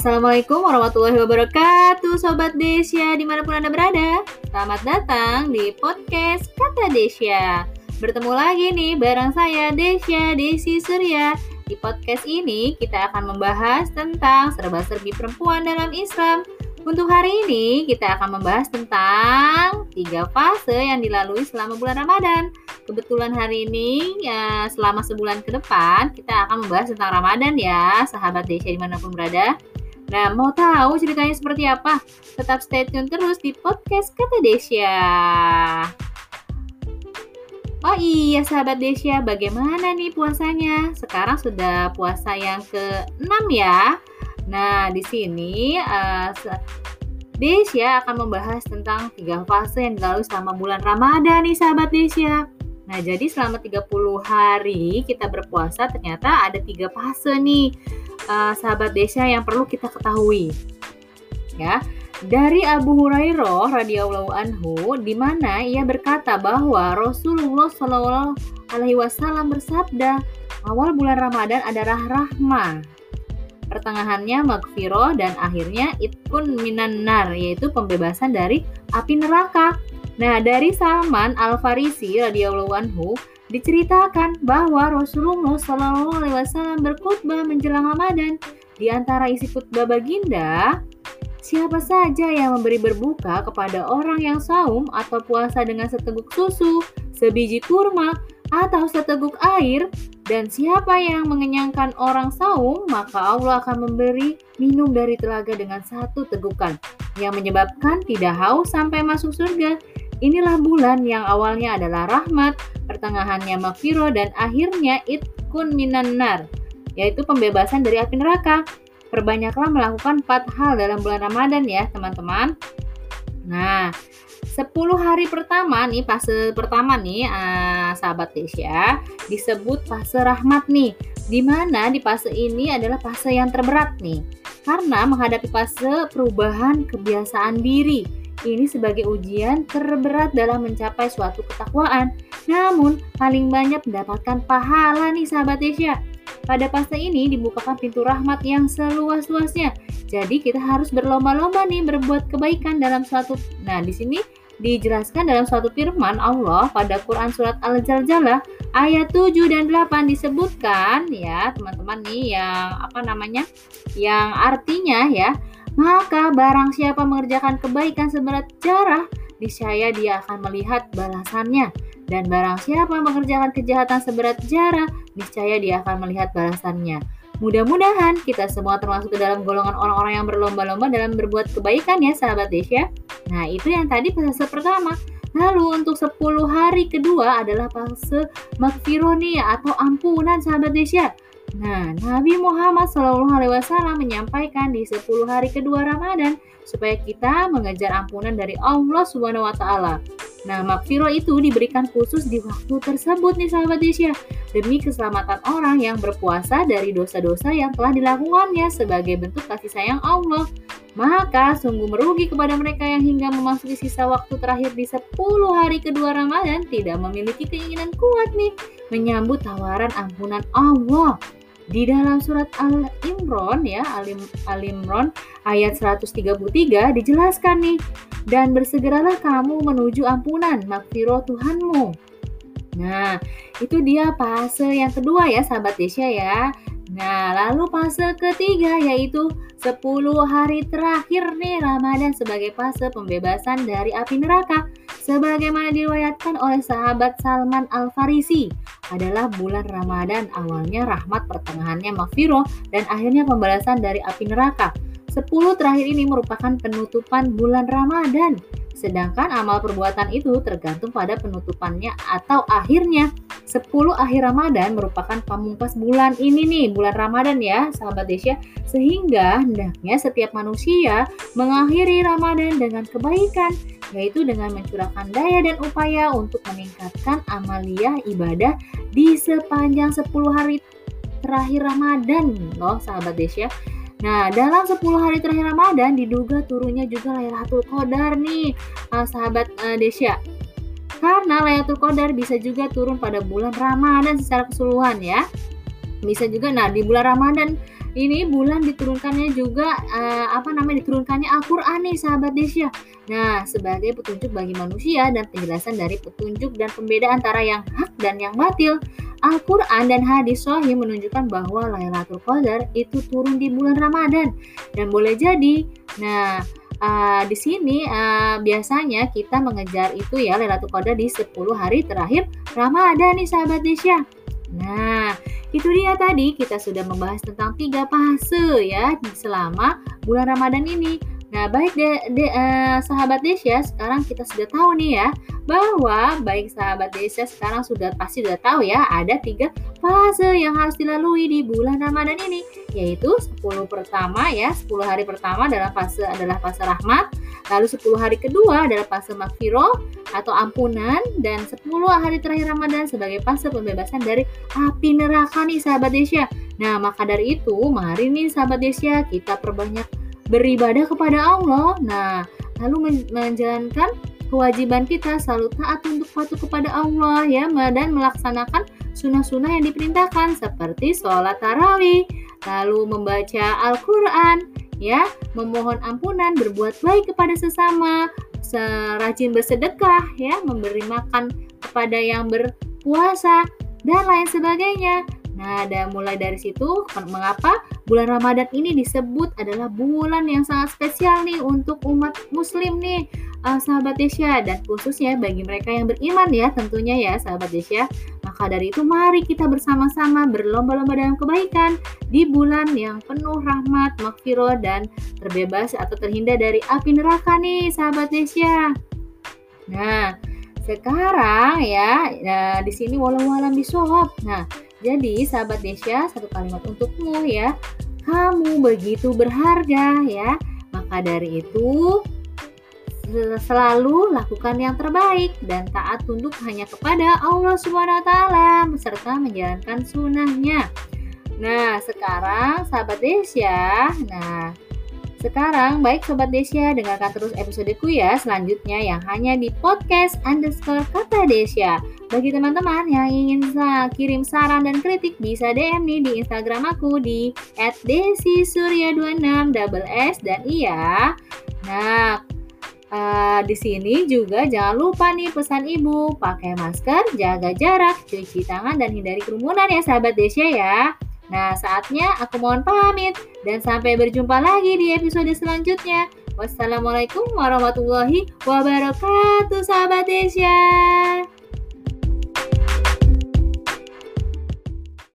Assalamualaikum warahmatullahi wabarakatuh Sobat Desya di mana pun Anda berada Selamat datang di podcast Kata Desya Bertemu lagi nih bareng saya Desya Desi Surya Di podcast ini kita akan membahas tentang serba-serbi perempuan dalam Islam untuk hari ini kita akan membahas tentang tiga fase yang dilalui selama bulan Ramadan. Kebetulan hari ini ya selama sebulan ke depan kita akan membahas tentang Ramadan ya, sahabat Desya di mana pun berada. Nah, mau tahu ceritanya seperti apa? Tetap stay tune terus di podcast Kata Desya. Oh iya sahabat Desya, bagaimana nih puasanya? Sekarang sudah puasa yang ke-6 ya. Nah, di sini uh, Desya akan membahas tentang tiga fase yang dilalui selama bulan Ramadan nih sahabat Desya. Nah, jadi selama 30 hari kita berpuasa ternyata ada tiga fase nih uh, sahabat Desya yang perlu kita ketahui. Ya, dari Abu Hurairah radhiyallahu anhu di mana ia berkata bahwa Rasulullah Shallallahu alaihi wasallam bersabda, awal bulan Ramadan adalah rahmah pertengahannya magfiro dan akhirnya itkun minan nar yaitu pembebasan dari api neraka. Nah, dari Salman Al-Farisi radhiyallahu anhu diceritakan bahwa Rasulullah Shallallahu alaihi wasallam berkhutbah menjelang Ramadan. Di antara isi khutbah baginda, siapa saja yang memberi berbuka kepada orang yang saum atau puasa dengan seteguk susu, sebiji kurma, atau seteguk air, dan siapa yang mengenyangkan orang saum, maka Allah akan memberi minum dari telaga dengan satu tegukan yang menyebabkan tidak haus sampai masuk surga. Inilah bulan yang awalnya adalah rahmat, pertengahannya makfiro, dan akhirnya itkun minan nar, yaitu pembebasan dari api neraka. Perbanyaklah melakukan empat hal dalam bulan Ramadan ya teman-teman. Nah, 10 hari pertama nih, fase pertama nih, uh, sahabat Desya, disebut fase rahmat nih. Di mana di fase ini adalah fase yang terberat nih. Karena menghadapi fase perubahan kebiasaan diri. Ini sebagai ujian terberat dalam mencapai suatu ketakwaan. Namun, paling banyak mendapatkan pahala nih sahabat Desya. Pada fase ini dibukakan pintu rahmat yang seluas-luasnya. Jadi kita harus berlomba-lomba nih berbuat kebaikan dalam suatu. Nah, di sini dijelaskan dalam suatu firman Allah pada Quran surat Al-Zalzalah ayat 7 dan 8 disebutkan ya teman-teman nih yang apa namanya yang artinya ya maka barang siapa mengerjakan kebaikan seberat jarah niscaya dia akan melihat balasannya dan barang siapa mengerjakan kejahatan seberat jarah niscaya dia akan melihat balasannya Mudah-mudahan kita semua termasuk ke dalam golongan orang-orang yang berlomba-lomba dalam berbuat kebaikan ya sahabat Desya. Nah itu yang tadi fase pertama. Lalu untuk 10 hari kedua adalah fase makfironi atau ampunan sahabat Desya. Nah, Nabi Muhammad SAW menyampaikan di 10 hari kedua Ramadan supaya kita mengejar ampunan dari Allah Subhanahu wa taala. Nah, makfiro itu diberikan khusus di waktu tersebut nih sahabat Desya demi keselamatan orang yang berpuasa dari dosa-dosa yang telah dilakukannya sebagai bentuk kasih sayang Allah. Maka sungguh merugi kepada mereka yang hingga memasuki sisa waktu terakhir di 10 hari kedua Ramadan tidak memiliki keinginan kuat nih menyambut tawaran ampunan Allah. Di dalam surat Al-Imran ya, Al-Imran ayat 133 dijelaskan nih dan bersegeralah kamu menuju ampunan makfiro Tuhanmu. Nah, itu dia fase yang kedua ya sahabat Desya ya. Nah, lalu fase ketiga yaitu 10 hari terakhir nih Ramadan sebagai fase pembebasan dari api neraka. Sebagaimana diriwayatkan oleh sahabat Salman Al-Farisi, adalah bulan Ramadan awalnya rahmat pertengahannya mafiro dan akhirnya pembalasan dari api neraka. 10 terakhir ini merupakan penutupan bulan Ramadan. Sedangkan amal perbuatan itu tergantung pada penutupannya atau akhirnya. 10 akhir Ramadan merupakan pamungkas bulan ini nih, bulan Ramadan ya, sahabat Desya. Sehingga hendaknya setiap manusia mengakhiri Ramadan dengan kebaikan, yaitu dengan mencurahkan daya dan upaya untuk meningkatkan amalia ibadah di sepanjang 10 hari terakhir Ramadan loh sahabat Desya. Nah, dalam 10 hari terakhir Ramadan diduga turunnya juga Lailatul Qadar nih, uh, sahabat uh, Desya. Karena Lailatul Qadar bisa juga turun pada bulan Ramadan secara keseluruhan ya. Bisa juga nah di bulan Ramadan ini bulan diturunkannya juga uh, apa namanya diturunkannya Al-Qur'an nih sahabat Desya. Nah, sebagai petunjuk bagi manusia dan penjelasan dari petunjuk dan pembeda antara yang hak dan yang batil. Al-Quran dan hadis sahih menunjukkan bahwa Lailatul Qadar itu turun di bulan Ramadan dan boleh jadi. Nah, uh, di sini uh, biasanya kita mengejar itu ya Lailatul Qadar di 10 hari terakhir Ramadan nih sahabat Desya. Nah, itu dia tadi kita sudah membahas tentang tiga fase ya selama bulan Ramadan ini. Nah, baik de, de, uh, sahabat Desya, sekarang kita sudah tahu nih ya bahwa baik sahabat Desya sekarang sudah pasti sudah tahu ya ada tiga fase yang harus dilalui di bulan Ramadan ini yaitu 10 pertama ya 10 hari pertama dalam fase adalah fase rahmat lalu 10 hari kedua adalah fase makfiro atau ampunan dan 10 hari terakhir Ramadan sebagai fase pembebasan dari api neraka nih sahabat Desya nah maka dari itu mari nih sahabat Desya kita perbanyak beribadah kepada Allah. Nah, lalu menjalankan kewajiban kita selalu taat untuk patuh kepada Allah ya dan melaksanakan sunnah-sunnah yang diperintahkan seperti sholat tarawih, lalu membaca Al-Quran, ya, memohon ampunan, berbuat baik kepada sesama, rajin bersedekah, ya, memberi makan kepada yang berpuasa dan lain sebagainya. Nah, dan mulai dari situ, mengapa bulan Ramadan ini disebut adalah bulan yang sangat spesial nih untuk umat muslim nih, uh, sahabat Desya. Dan khususnya bagi mereka yang beriman ya tentunya ya sahabat Desya. Maka dari itu mari kita bersama-sama berlomba-lomba dalam kebaikan di bulan yang penuh rahmat, makfiro, dan terbebas atau terhindar dari api neraka nih sahabat Desya. Nah, sekarang ya, nah, di sini walau-walam bisawab. Nah, jadi sahabat Desya, satu kalimat untukmu ya. Kamu begitu berharga ya. Maka dari itu selalu lakukan yang terbaik dan taat tunduk hanya kepada Allah Subhanahu wa taala serta menjalankan sunnahnya. Nah, sekarang sahabat Desya, nah sekarang, baik Sobat Desya, dengarkan terus episodeku ya selanjutnya yang hanya di podcast underscore kata Desya. Bagi teman-teman yang ingin kirim saran dan kritik bisa DM nih di Instagram aku di @desisurya26 double S dan iya. Nah, Uh, di sini juga jangan lupa nih pesan ibu, pakai masker, jaga jarak, cuci tangan dan hindari kerumunan ya sahabat Desya ya. Nah, saatnya aku mohon pamit dan sampai berjumpa lagi di episode selanjutnya. Wassalamualaikum warahmatullahi wabarakatuh, sahabat Desya.